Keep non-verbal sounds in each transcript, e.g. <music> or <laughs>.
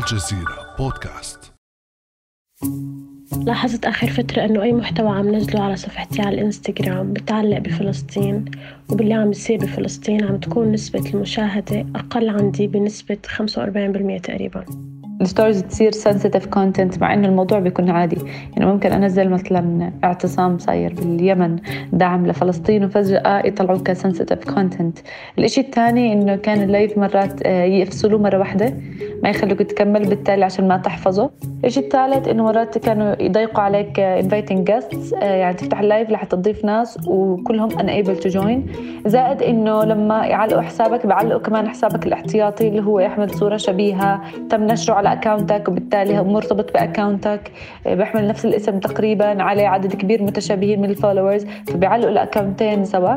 الجزيرة بودكاست. لاحظت آخر فترة إنه أي محتوى عم نزله على صفحتي على الإنستغرام بتعلق بفلسطين وباللي عم يصير بفلسطين عم تكون نسبة المشاهدة أقل عندي بنسبة 45% تقريباً. ال stories تصير sensitive content مع إنه الموضوع بيكون عادي. يعني ممكن أنزل مثلا اعتصام صاير باليمن دعم لفلسطين وفجأة يطلعوه ك sensitive content الإشي الثاني إنه كان ال live مرات آه، يفصلوه مرة واحدة ما يخلوك تكمل بالتالي عشان ما تحفظه. الشيء الثالث إنه مرات كانوا يضيقوا عليك inviting guests يعني تفتح ال live لحتى تضيف ناس وكلهم unable to join. زائد إنه لما يعلقوا حسابك بيعلقوا كمان حسابك الاحتياطي اللي هو يحمل صورة شبيهة تم نشره على اكاونتك وبالتالي مرتبط باكاونتك بيحمل نفس الاسم تقريبا عليه عدد كبير متشابهين من ال followers فبيعلقوا ال account ين سوا.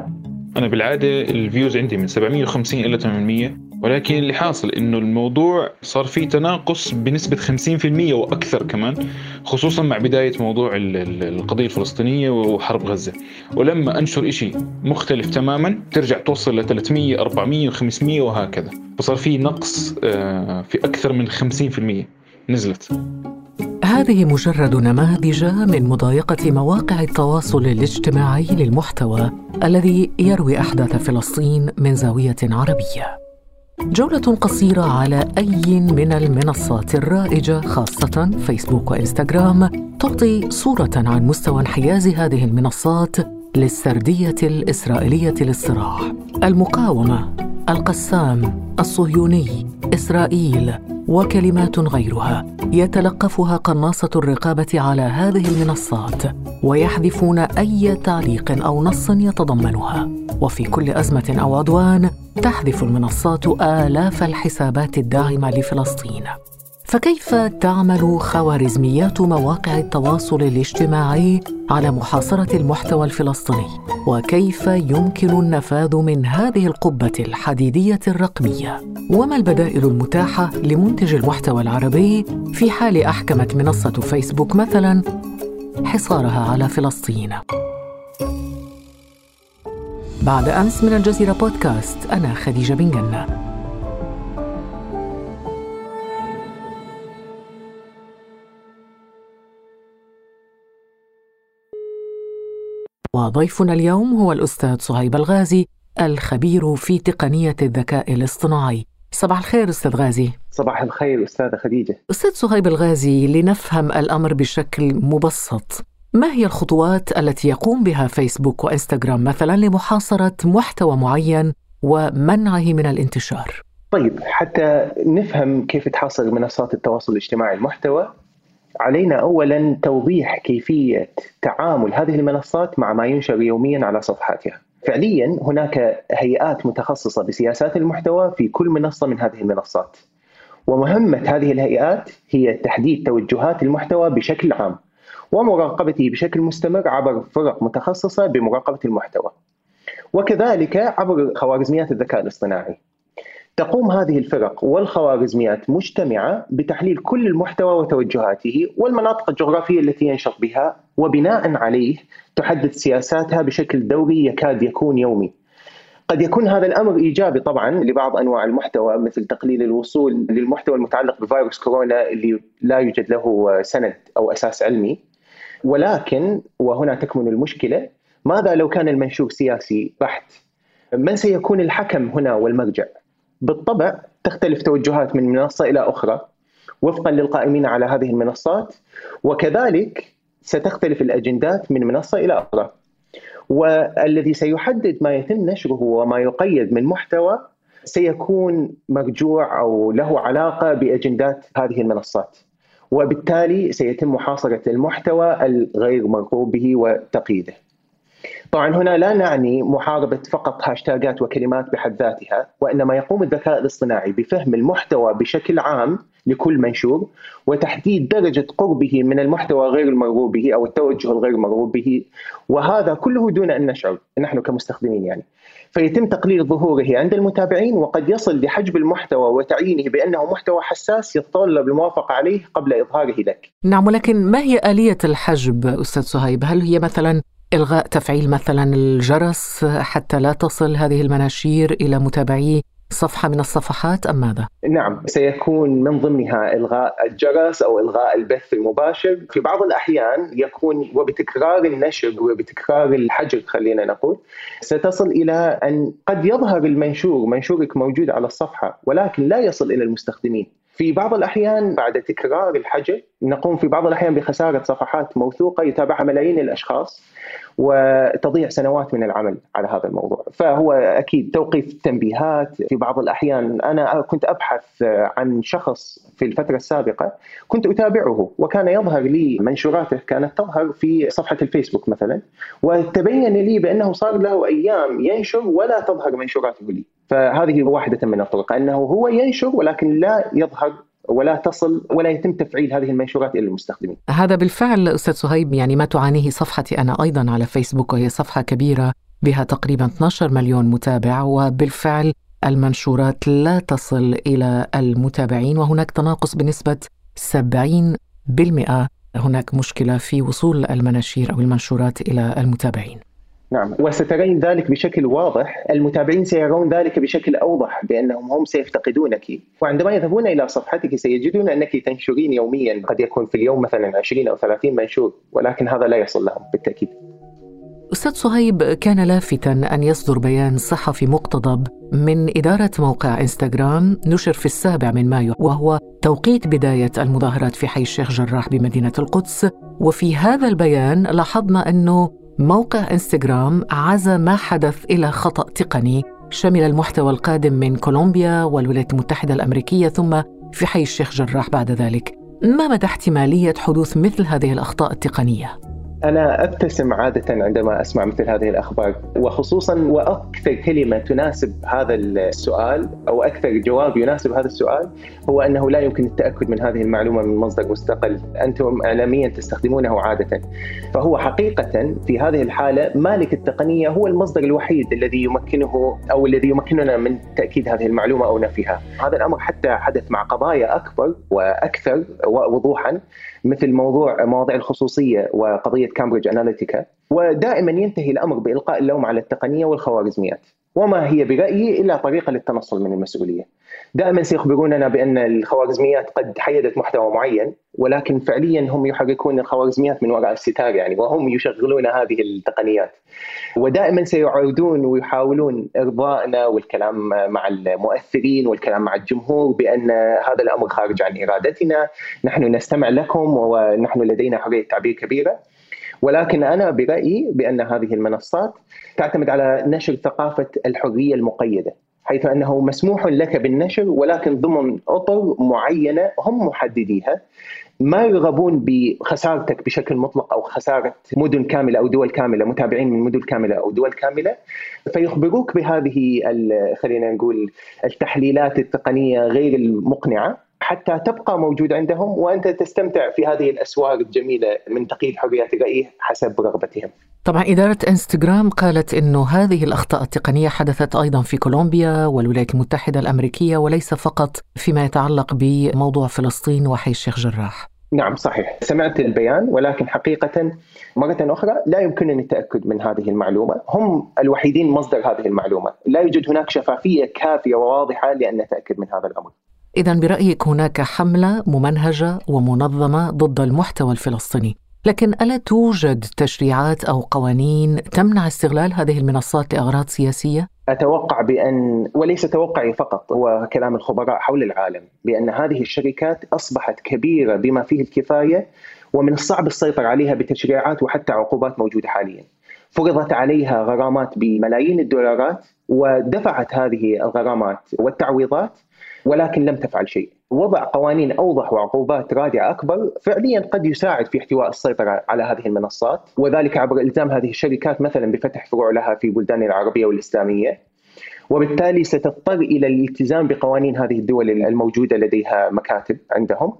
أنا بالعادة الفيوز عندي من 750 إلى 800 ولكن اللي حاصل إنه الموضوع صار فيه تناقص بنسبة 50% وأكثر كمان خصوصا مع بداية موضوع القضية الفلسطينية وحرب غزة. ولما أنشر شيء مختلف تماما ترجع توصل ل 300 400 و500 وهكذا. فصار في نقص آه، في أكثر من 50% نزلت. هذه مجرد نماذج من مضايقة مواقع التواصل الاجتماعي للمحتوى الذي يروي أحداث فلسطين من زاوية عربية. جولة قصيرة على أي من المنصات الرائجة خاصة فيسبوك وإنستغرام تعطي صورة عن مستوى انحياز هذه المنصات للسردية الإسرائيلية للصراع. المقاومة القسام الصهيوني إسرائيل وكلمات غيرها. يتلقفها قناصة الرقابة على هذه المنصات ويحذفون أي تعليق أو نص يتضمنها. وفي كل أزمة أو عدوان تحذف المنصات آلاف الحسابات الداعمة لفلسطين. فكيف تعمل خوارزميات مواقع التواصل الاجتماعي على محاصرة المحتوى الفلسطيني؟ وكيف يمكن النفاذ من هذه القبة الحديدية الرقمية؟ وما البدائل المتاحة لمنتج المحتوى العربي في حال أحكمت منصة فيسبوك مثلا حصارها على فلسطين؟ بعد أمس من الجزيرة بودكاست أنا خديجة بن جنة. وضيفنا اليوم هو الأستاذ صهيب الغازي الخبير في تقنية الذكاء الاصطناعي. صباح الخير أستاذ غازي. صباح الخير أستاذة خديجة. أستاذ صهيب الغازي لنفهم الأمر بشكل مبسط ما هي الخطوات التي يقوم بها فيسبوك وإنستغرام مثلا لمحاصرة محتوى معين ومنعه من الانتشار؟ طيب حتى نفهم كيف تحاصر منصات التواصل الاجتماعي المحتوى علينا اولا توضيح كيفية تعامل هذه المنصات مع ما ينشر يوميا على صفحاتها. فعليا هناك هيئات متخصصة بسياسات المحتوى في كل منصة من هذه المنصات. ومهمة هذه الهيئات هي تحديد توجهات المحتوى بشكل عام ومراقبته بشكل مستمر عبر فرق متخصصة بمراقبة المحتوى. وكذلك عبر خوارزميات الذكاء الاصطناعي. تقوم هذه الفرق والخوارزميات مجتمعة بتحليل كل المحتوى وتوجهاته والمناطق الجغرافية التي ينشط بها وبناء عليه تحدد سياساتها بشكل دوري يكاد يكون يومي. قد يكون هذا الأمر إيجابي طبعا لبعض أنواع المحتوى مثل تقليل الوصول للمحتوى المتعلق بفيروس كورونا اللي لا يوجد له سند أو أساس علمي. ولكن وهنا تكمن المشكلة ماذا لو كان المنشور سياسي بحت؟ من سيكون الحكم هنا والمرجع؟ بالطبع تختلف توجهات من منصة إلى أخرى وفقا للقائمين على هذه المنصات وكذلك ستختلف الأجندات من منصة إلى أخرى. والذي سيحدد ما يتم نشره وما يقيد من محتوى سيكون مرجوع أو له علاقة بأجندات هذه المنصات. وبالتالي سيتم محاصرة المحتوى الغير مرغوب به وتقييده. طبعا هنا لا نعني محاربة فقط هاشتاجات وكلمات بحد ذاتها وإنما يقوم الذكاء الاصطناعي بفهم المحتوى بشكل عام لكل منشور وتحديد درجة قربه من المحتوى غير المرغوب به أو التوجه الغير مرغوب به وهذا كله دون أن نشعر نحن كمستخدمين يعني فيتم تقليل ظهوره عند المتابعين وقد يصل لحجب المحتوى وتعيينه بأنه محتوى حساس يتطلب الموافقة عليه قبل إظهاره لك نعم ولكن ما هي آلية الحجب أستاذ صهيب؟ هل هي مثلا إلغاء تفعيل مثلا الجرس حتى لا تصل هذه المناشير إلى متابعي صفحة من الصفحات أم ماذا؟ نعم سيكون من ضمنها إلغاء الجرس أو إلغاء البث المباشر في بعض الأحيان يكون وبتكرار النشر وبتكرار الحجر خلينا نقول ستصل إلى أن قد يظهر المنشور منشورك موجود على الصفحة ولكن لا يصل إلى المستخدمين في بعض الأحيان بعد تكرار الحجر نقوم في بعض الأحيان بخسارة صفحات موثوقة يتابعها ملايين الأشخاص وتضيع سنوات من العمل على هذا الموضوع. فهو أكيد توقيف التنبيهات في بعض الأحيان أنا كنت أبحث عن شخص في الفترة السابقة كنت أتابعه وكان يظهر لي منشوراته كانت تظهر في صفحة الفيسبوك مثلا وتبين لي بأنه صار له أيام ينشر ولا تظهر منشوراته لي. فهذه واحدة من الطرق أنه هو ينشر ولكن لا يظهر ولا تصل ولا يتم تفعيل هذه المنشورات إلى المستخدمين. هذا بالفعل أستاذ صهيب يعني ما تعانيه صفحتي أنا أيضا على فيسبوك وهي صفحة كبيرة بها تقريبا 12 مليون متابع وبالفعل المنشورات لا تصل إلى المتابعين وهناك تناقص بنسبة 70% هناك مشكلة في وصول المناشير أو المنشورات إلى المتابعين. نعم. وسترين ذلك بشكل واضح. المتابعين سيرون ذلك بشكل أوضح بأنهم هم سيفتقدونك. وعندما يذهبون إلى صفحتك سيجدون أنك تنشرين يوميا. قد يكون في اليوم مثلا 20 أو 30 منشور ولكن هذا لا يصل لهم بالتأكيد. أستاذ صهيب كان لافتا أن يصدر بيان صحفي مقتضب من إدارة موقع إنستغرام نشر في السابع من مايو وهو توقيت بداية المظاهرات في حي الشيخ جراح بمدينة القدس. وفي هذا البيان لاحظنا أنه موقع إنستغرام عزى ما حدث إلى خطأ تقني شمل المحتوى القادم من كولومبيا والولايات المتحدة الأمريكية ثم في حي الشيخ جراح بعد ذلك ما مدى احتمالية حدوث مثل هذه الأخطاء التقنية؟ أنا أبتسم عادة عندما أسمع مثل هذه الأخبار وخصوصا وأكثر كلمة تناسب هذا السؤال أو أكثر جواب يناسب هذا السؤال هو أنه لا يمكن التأكد من هذه المعلومة من مصدر مستقل. أنتم إعلاميا تستخدمونه عادة. فهو حقيقة في هذه الحالة مالك التقنية هو المصدر الوحيد الذي يمكنه أو الذي يمكننا من تأكيد هذه المعلومة أو نفيها. هذا الأمر حتى حدث مع قضايا أكبر وأكثر وضوحا. مثل موضوع مواضيع الخصوصية وقضية كامبريدج اناليتيكا ودائما ينتهي الأمر بإلقاء اللوم على التقنية والخوارزميات وما هي برأيي إلا طريقة للتنصل من المسؤولية. دائما سيخبروننا بأن الخوارزميات قد حيدت محتوى معين ولكن فعليا هم يحركون الخوارزميات من وراء الستار يعني وهم يشغلون هذه التقنيات. ودائما سيعودون ويحاولون إرضائنا والكلام مع المؤثرين والكلام مع الجمهور بأن هذا الأمر خارج عن إرادتنا، نحن نستمع لكم ونحن لدينا حرية تعبير كبيرة. ولكن أنا برأيي بأن هذه المنصات تعتمد على نشر ثقافة الحرية المقيدة حيث أنه مسموح لك بالنشر ولكن ضمن اطر معينة هم محدديها. ما يرغبون بخسارتك بشكل مطلق أو خسارة مدن كاملة أو دول كاملة متابعين من مدن كاملة أو دول كاملة فيخبروك بهذه خلينا نقول التحليلات التقنية غير المقنعة. حتى تبقى موجود عندهم وأنت تستمتع في هذه الأسواق الجميلة من تقييد حريات الراي حسب رغبتهم. طبعا إدارة إنستغرام قالت أنه هذه الأخطاء التقنية حدثت أيضا في كولومبيا والولايات المتحدة الأمريكية وليس فقط فيما يتعلق بموضوع فلسطين وحي الشيخ جراح. نعم صحيح. سمعت البيان ولكن حقيقة مرة أخرى لا يمكنني التأكد من هذه المعلومة. هم الوحيدين مصدر هذه المعلومة. لا يوجد هناك شفافية كافية وواضحة لأن نتأكد من هذا الأمر. إذا برأيك هناك حملة ممنهجة ومنظمة ضد المحتوى الفلسطيني لكن ألا توجد تشريعات أو قوانين تمنع استغلال هذه المنصات لأغراض سياسية؟ أتوقع بأن وليس توقعي فقط هو كلام الخبراء حول العالم بأن هذه الشركات أصبحت كبيرة بما فيه الكفاية ومن الصعب السيطرة عليها بتشريعات وحتى عقوبات موجودة حاليا فرضت عليها غرامات بملايين الدولارات ودفعت هذه الغرامات والتعويضات ولكن لم تفعل شيء. وضع قوانين أوضح وعقوبات رادعة أكبر فعليا قد يساعد في احتواء السيطرة على هذه المنصات وذلك عبر إلزام هذه الشركات مثلا بفتح فروع لها في بلدان العربية والإسلامية. وبالتالي ستضطر إلى الالتزام بقوانين هذه الدول الموجودة لديها مكاتب عندهم.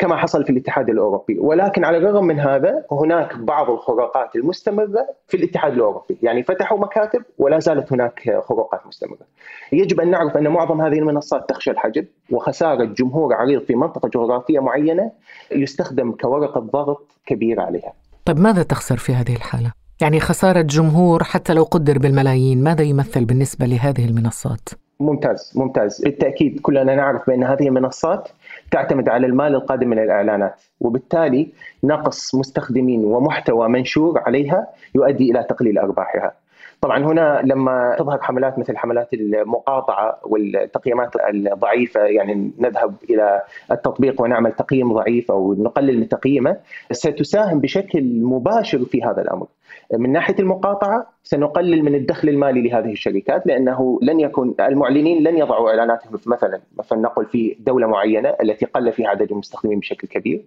كما حصل في الاتحاد الأوروبي. ولكن على الرغم من هذا هناك بعض الخروقات المستمرة في الاتحاد الأوروبي. يعني فتحوا مكاتب ولا زالت هناك خروقات مستمرة. يجب أن نعرف أن معظم هذه المنصات تخشى الحجب وخسارة جمهور عريض في منطقة جغرافية معينة يستخدم كورقة ضغط كبيرة عليها. طيب ماذا تخسر في هذه الحالة؟ يعني خسارة جمهور حتى لو قدر بالملايين ماذا يمثل بالنسبة لهذه المنصات؟ ممتاز ممتاز. بالتأكيد كلنا نعرف بأن هذه المنصات تعتمد على المال القادم من الإعلانات. وبالتالي نقص مستخدمين ومحتوى منشور عليها يؤدي إلى تقليل أرباحها. طبعا هنا لما تظهر حملات مثل حملات المقاطعة والتقييمات الضعيفة يعني نذهب إلى التطبيق ونعمل تقييم ضعيف أو نقلل من تقييمه ستساهم بشكل مباشر في هذا الأمر. من ناحية المقاطعة سنقلل من الدخل المالي لهذه الشركات لأنه لن يكون المعلنين لن يضعوا إعلاناتهم مثلا مثلا نقل في دولة معينة التي قل فيها عدد المستخدمين بشكل كبير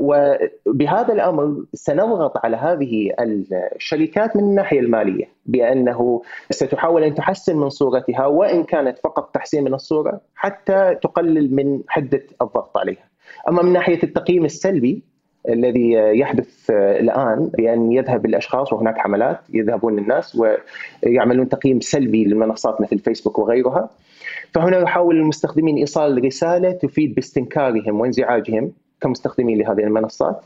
وبهذا الأمر سنضغط على هذه الشركات من الناحية المالية بأنه ستحاول أن تحسن من صورتها وإن كانت فقط تحسين من الصورة حتى تقلل من حدة الضغط عليها. أما من ناحية التقييم السلبي الذي يحدث الآن بأن يذهب الأشخاص وهناك حملات يذهبون الناس ويعملون تقييم سلبي للمنصات مثل فيسبوك وغيرها فهنا يحاول المستخدمين إيصال رسالة تفيد باستنكارهم وانزعاجهم كمستخدمين لهذه المنصات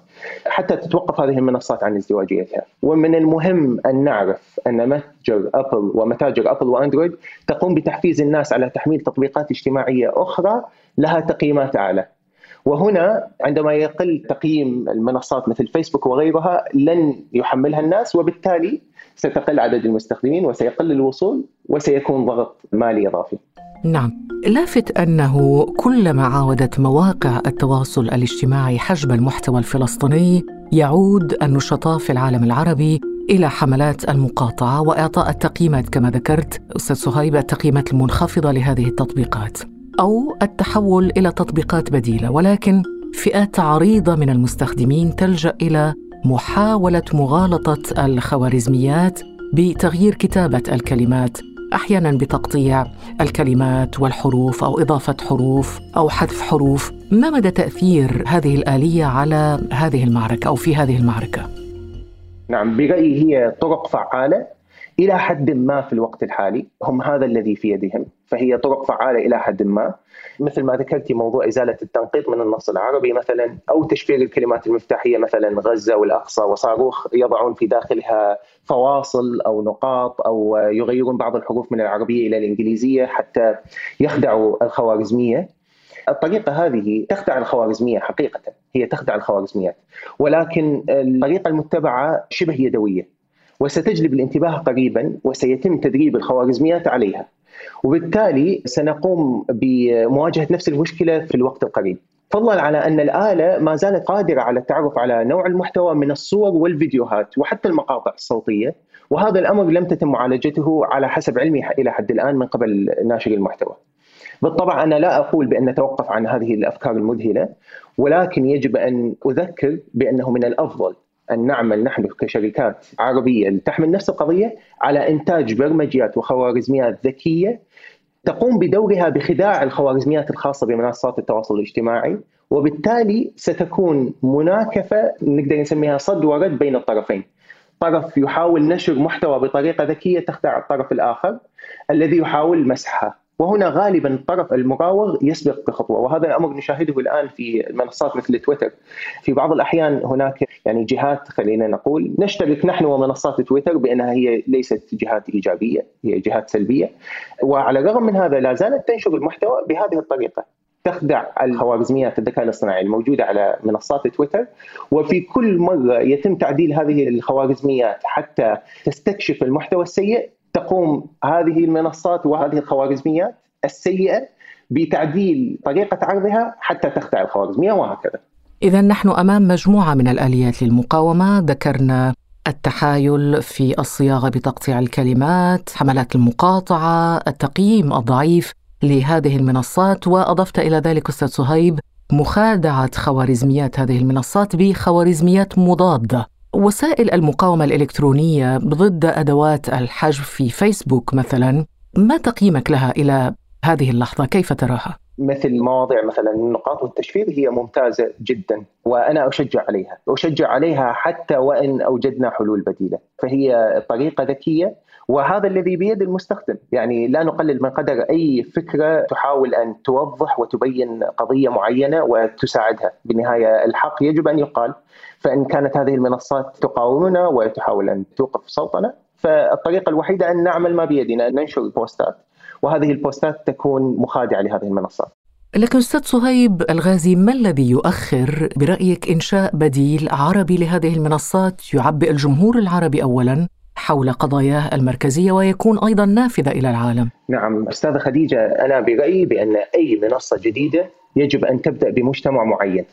حتى تتوقف هذه المنصات عن ازدواجيتها ومن المهم أن نعرف أن متجر أبل ومتاجر أبل وأندرويد تقوم بتحفيز الناس على تحميل تطبيقات اجتماعية أخرى لها تقييمات أعلى وهنا عندما يقل تقييم المنصات مثل فيسبوك وغيرها لن يحملها الناس وبالتالي ستقل عدد المستخدمين وسيقل الوصول وسيكون ضغط مالي إضافي. نعم، لافت أنه كلما عاودت مواقع التواصل الاجتماعي حجب المحتوى الفلسطيني يعود النشطاء في العالم العربي إلى حملات المقاطعة وإعطاء التقييمات كما ذكرت أستاذ صهيب التقييمات المنخفضة لهذه التطبيقات. أو التحول إلى تطبيقات بديلة ولكن فئات عريضة من المستخدمين تلجأ إلى محاولة مغالطة الخوارزميات بتغيير كتابة الكلمات أحيانا بتقطيع الكلمات والحروف أو إضافة حروف أو حذف حروف. ما مدى تأثير هذه الآلية على هذه المعركة أو في هذه المعركة؟ نعم برأيي هي طرق فعالة إلى حد ما في الوقت الحالي هم هذا الذي في يدهم فهي طرق فعالة إلى حد ما. مثل ما ذكرتي موضوع إزالة التنقيط من النص العربي مثلا أو تشفير الكلمات المفتاحية مثلا غزة والأقصى وصاروخ يضعون في داخلها فواصل أو نقاط أو يغيرون بعض الحروف من العربية إلى الإنجليزية حتى يخدعوا الخوارزمية. الطريقة هذه تخدع الخوارزمية حقيقة هي تخدع الخوارزميات. ولكن الطريقة المتبعة شبه يدوية. وستجلب الانتباه قريبا وسيتم تدريب الخوارزميات عليها وبالتالي سنقوم بمواجهة نفس المشكلة في الوقت القريب. فضلا على أن الآلة ما زالت قادرة على التعرف على نوع المحتوى من الصور والفيديوهات وحتى المقاطع الصوتية وهذا الأمر لم تتم معالجته على حسب علمي إلى حد الآن من قبل ناشر المحتوى. بالطبع أنا لا أقول بأن نتوقف عن هذه الأفكار المذهلة ولكن يجب أن أذكر بأنه من الأفضل أن نعمل نحن كشركات عربية تحمل نفس القضية على إنتاج برمجيات وخوارزميات ذكية تقوم بدورها بخداع الخوارزميات الخاصة بمنصات التواصل الاجتماعي وبالتالي ستكون مناكفة نقدر نسميها صد ورد بين الطرفين. طرف يحاول نشر محتوى بطريقة ذكية تخدع الطرف الآخر الذي يحاول مسحها وهنا غالبا الطرف المراوغ يسبق بخطوة وهذا الأمر نشاهده الآن في المنصات مثل تويتر. في بعض الأحيان هناك يعني جهات خلينا نقول نشترك نحن ومنصات تويتر بأنها هي ليست جهات إيجابية هي جهات سلبية. وعلى الرغم من هذا لا زالت تنشر المحتوى بهذه الطريقة تخدع الخوارزميات الذكاء الاصطناعي الموجودة على منصات تويتر. وفي كل مرة يتم تعديل هذه الخوارزميات حتى تستكشف المحتوى السيء تقوم هذه المنصات وهذه الخوارزميات السيئة بتعديل طريقة عرضها حتى تخدع الخوارزمية وهكذا. إذا نحن أمام مجموعة من الآليات للمقاومة ذكرنا التحايل في الصياغة بتقطيع الكلمات، حملات المقاطعة، التقييم الضعيف لهذه المنصات وأضفت إلى ذلك أستاذ صهيب مخادعة خوارزميات هذه المنصات بخوارزميات مضادة وسائل المقاومة الإلكترونية ضد أدوات الحجب في فيسبوك مثلا ما تقييمك لها إلى هذه اللحظة؟ كيف تراها؟ مثل مواضيع مثلا النقاط والتشفير هي ممتازة جدا وأنا أشجع عليها. أشجع عليها حتى وإن أوجدنا حلول بديلة. فهي طريقة ذكية وهذا الذي بيد المستخدم. يعني لا نقلل من قدر أي فكرة تحاول أن توضح وتبين قضية معينة وتساعدها. بالنهاية الحق يجب أن يقال. فإن كانت هذه المنصات تقاومنا وتحاول أن توقف صوتنا فالطريقة الوحيدة أن نعمل ما بيدنا ننشر بوستات وهذه البوستات تكون مخادعة لهذه المنصات. لكن أستاذ صهيب الغازي ما الذي يؤخر برأيك إنشاء بديل عربي لهذه المنصات؟ يعبئ الجمهور العربي اولا حول قضاياه المركزية ويكون أيضا نافذه إلى العالم. نعم أستاذة خديجة أنا برأيي بأن أي منصة جديدة يجب أن تبدأ بمجتمع معين.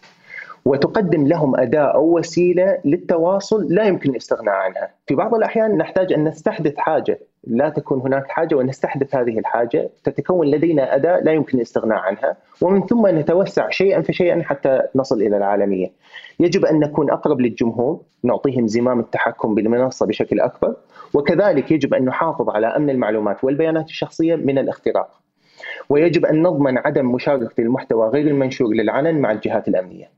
وتقدم لهم أداة أو وسيلة للتواصل لا يمكن الاستغناء عنها. في بعض الأحيان نحتاج أن نستحدث حاجة لا تكون هناك حاجة ونستحدث هذه الحاجة تتكون لدينا أداة لا يمكن الاستغناء عنها ومن ثم نتوسع شيئا فشيئا حتى نصل إلى العالمية. يجب أن نكون أقرب للجمهور، نعطيهم زمام التحكم بالمنصة بشكل أكبر، وكذلك يجب أن نحافظ على أمن المعلومات والبيانات الشخصية من الاختراق. ويجب أن نضمن عدم مشاركة المحتوى غير المنشور للعلن مع الجهات الأمنية.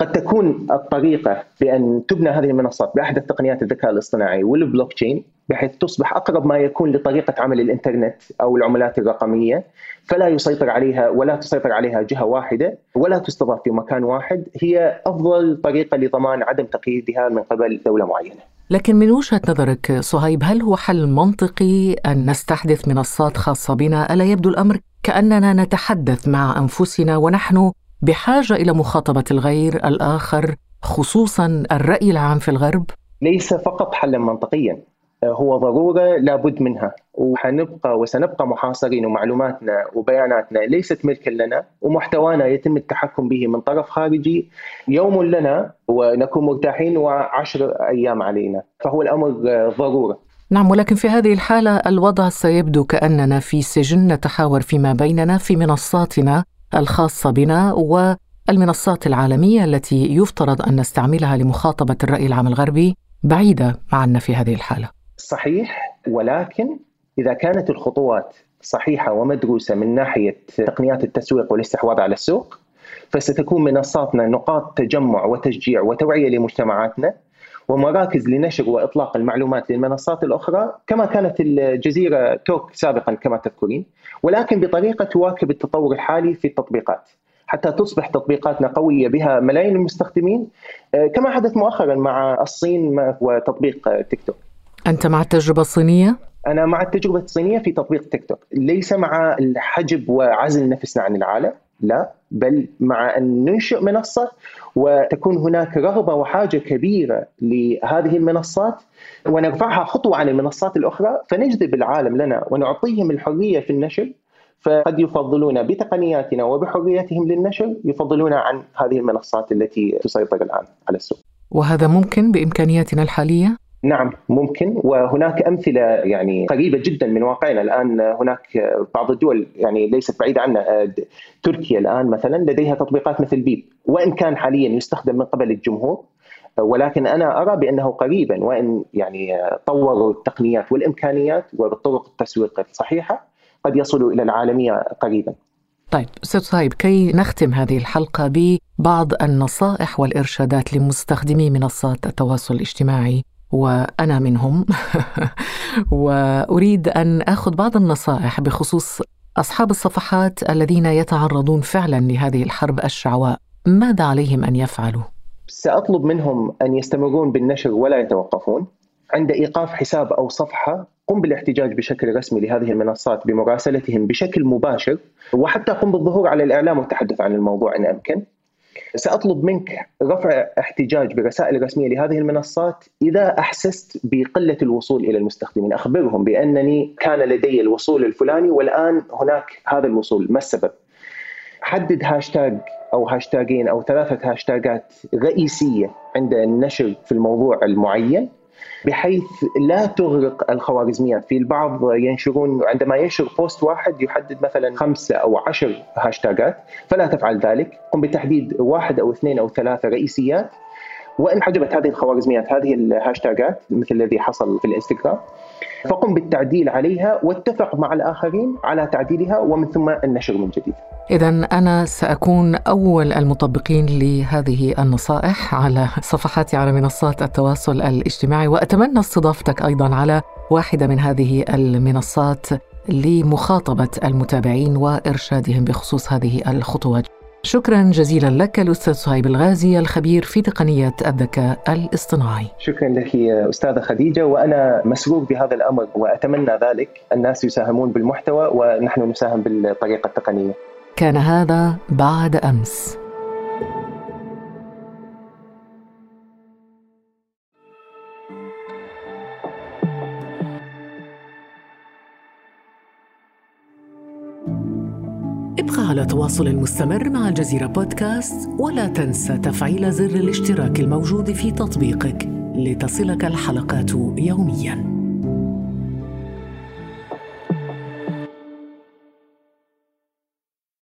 قد تكون الطريقة بأن تبنى هذه المنصات بأحدث تقنيات الذكاء الاصطناعي والبلوك تشين بحيث تصبح أقرب ما يكون لطريقة عمل الإنترنت أو العملات الرقمية فلا يسيطر عليها ولا تسيطر عليها جهة واحدة ولا تستضاف في مكان واحد هي أفضل طريقة لضمان عدم تقييدها من قبل دولة معينة. لكن من وجهة نظرك صهيب هل هو حل منطقي أن نستحدث منصات خاصة بنا؟ ألا يبدو الأمر كأننا نتحدث مع أنفسنا ونحن بحاجة إلى مخاطبة الغير الآخر خصوصا الرأي العام في الغرب؟ ليس فقط حلا منطقيا. هو ضرورة لابد منها. وحنبقى وسنبقى محاصرين ومعلوماتنا وبياناتنا. ليست ملكا لنا ومحتوانا يتم التحكم به من طرف خارجي. يوم لنا ونكون مرتاحين وعشر أيام علينا. فهو الأمر ضرورة. نعم ولكن في هذه الحالة الوضع سيبدو كأننا في سجن نتحاور فيما بيننا في منصاتنا. الخاصه بنا والمنصات العالمية التي يفترض أن نستعملها لمخاطبة الرأي العام الغربي بعيدة عنا في هذه الحالة. صحيح ولكن إذا كانت الخطوات صحيحة ومدروسة من ناحية تقنيات التسويق والاستحواذ على السوق فستكون منصاتنا نقاط تجمع وتشجيع وتوعية لمجتمعاتنا ومراكز لنشر وإطلاق المعلومات للمنصات الأخرى كما كانت الجزيرة توك سابقا كما تذكرين ولكن بطريقة تواكب التطور الحالي في التطبيقات حتى تصبح تطبيقاتنا قوية بها ملايين المستخدمين كما حدث مؤخرا مع الصين وتطبيق تيك توك. أنت مع التجربة الصينية؟ أنا مع التجربة الصينية في تطبيق تيك توك، ليس مع الحجب وعزل نفسنا عن العالم، لا بل مع أن ننشئ منصة وتكون هناك رغبة وحاجة كبيرة لهذه المنصات ونرفعها خطوة عن المنصات الأخرى فنجذب العالم لنا ونعطيهم الحرية في النشر فقد يفضلون بتقنياتنا وبحريتهم للنشر يفضلون عن هذه المنصات التي تسيطر الآن على السوق. وهذا ممكن بإمكانياتنا الحالية؟ نعم ممكن. وهناك أمثلة يعني قريبة جدا من واقعنا. الآن هناك بعض الدول يعني ليست بعيدة عنا تركيا الآن مثلا لديها تطبيقات مثل بيب. وإن كان حاليا يستخدم من قبل الجمهور ولكن أنا أرى بأنه قريبا. وإن يعني طوروا التقنيات والإمكانيات وبالطرق التسويق الصحيحة قد يصلوا إلى العالمية قريبا. طيب أستاذ صهيب كي نختم هذه الحلقة ببعض النصائح والإرشادات لمستخدمي منصات التواصل الاجتماعي؟ وأنا منهم. <laughs> وأريد أن آخذ بعض النصائح بخصوص أصحاب الصفحات الذين يتعرضون فعلا لهذه الحرب الشعواء. ماذا عليهم أن يفعلوا؟ سأطلب منهم أن يستمرون بالنشر ولا يتوقفون. عند إيقاف حساب أو صفحة قم بالاحتجاج بشكل رسمي لهذه المنصات بمراسلتهم بشكل مباشر وحتى قم بالظهور على الإعلام والتحدث عن الموضوع إن أمكن. سأطلب منك رفع احتجاج برسائل رسمية لهذه المنصات إذا أحسست بقلة الوصول إلى المستخدمين، أخبرهم بأنني كان لدي الوصول الفلاني والآن هناك هذا الوصول، ما السبب؟ حدد هاشتاج أو هاشتاجين أو ثلاثة هاشتاجات رئيسية عند النشر في الموضوع المعين. بحيث لا تغرق الخوارزميات. في البعض ينشرون عندما ينشر post واحد يحدد مثلا خمسة أو عشر هاشتاجات فلا تفعل ذلك. قم بتحديد واحد أو اثنين أو ثلاثة رئيسيات وإن حجبت هذه الخوارزميات هذه الهاشتاجات مثل الذي حصل في الانستغرام فقم بالتعديل عليها واتفق مع الآخرين على تعديلها ومن ثم النشر من جديد. إذا أنا سأكون أول المطبقين لهذه النصائح على صفحاتي على منصات التواصل الاجتماعي وأتمنى استضافتك أيضا على واحدة من هذه المنصات لمخاطبة المتابعين وإرشادهم بخصوص هذه الخطوات. شكرا جزيلا لك الأستاذ صهيب الغازي الخبير في تقنية الذكاء الاصطناعي. شكرا لك أستاذة خديجة وأنا مسرور بهذا الأمر وأتمنى ذلك. الناس يساهمون بالمحتوى ونحن نساهم بالطريقة التقنية. كان هذا بعد أمس. ابقى على تواصل مستمر مع الجزيرة بودكاست ولا تنسى تفعيل زر الاشتراك الموجود في تطبيقك لتصلك الحلقات يومياً.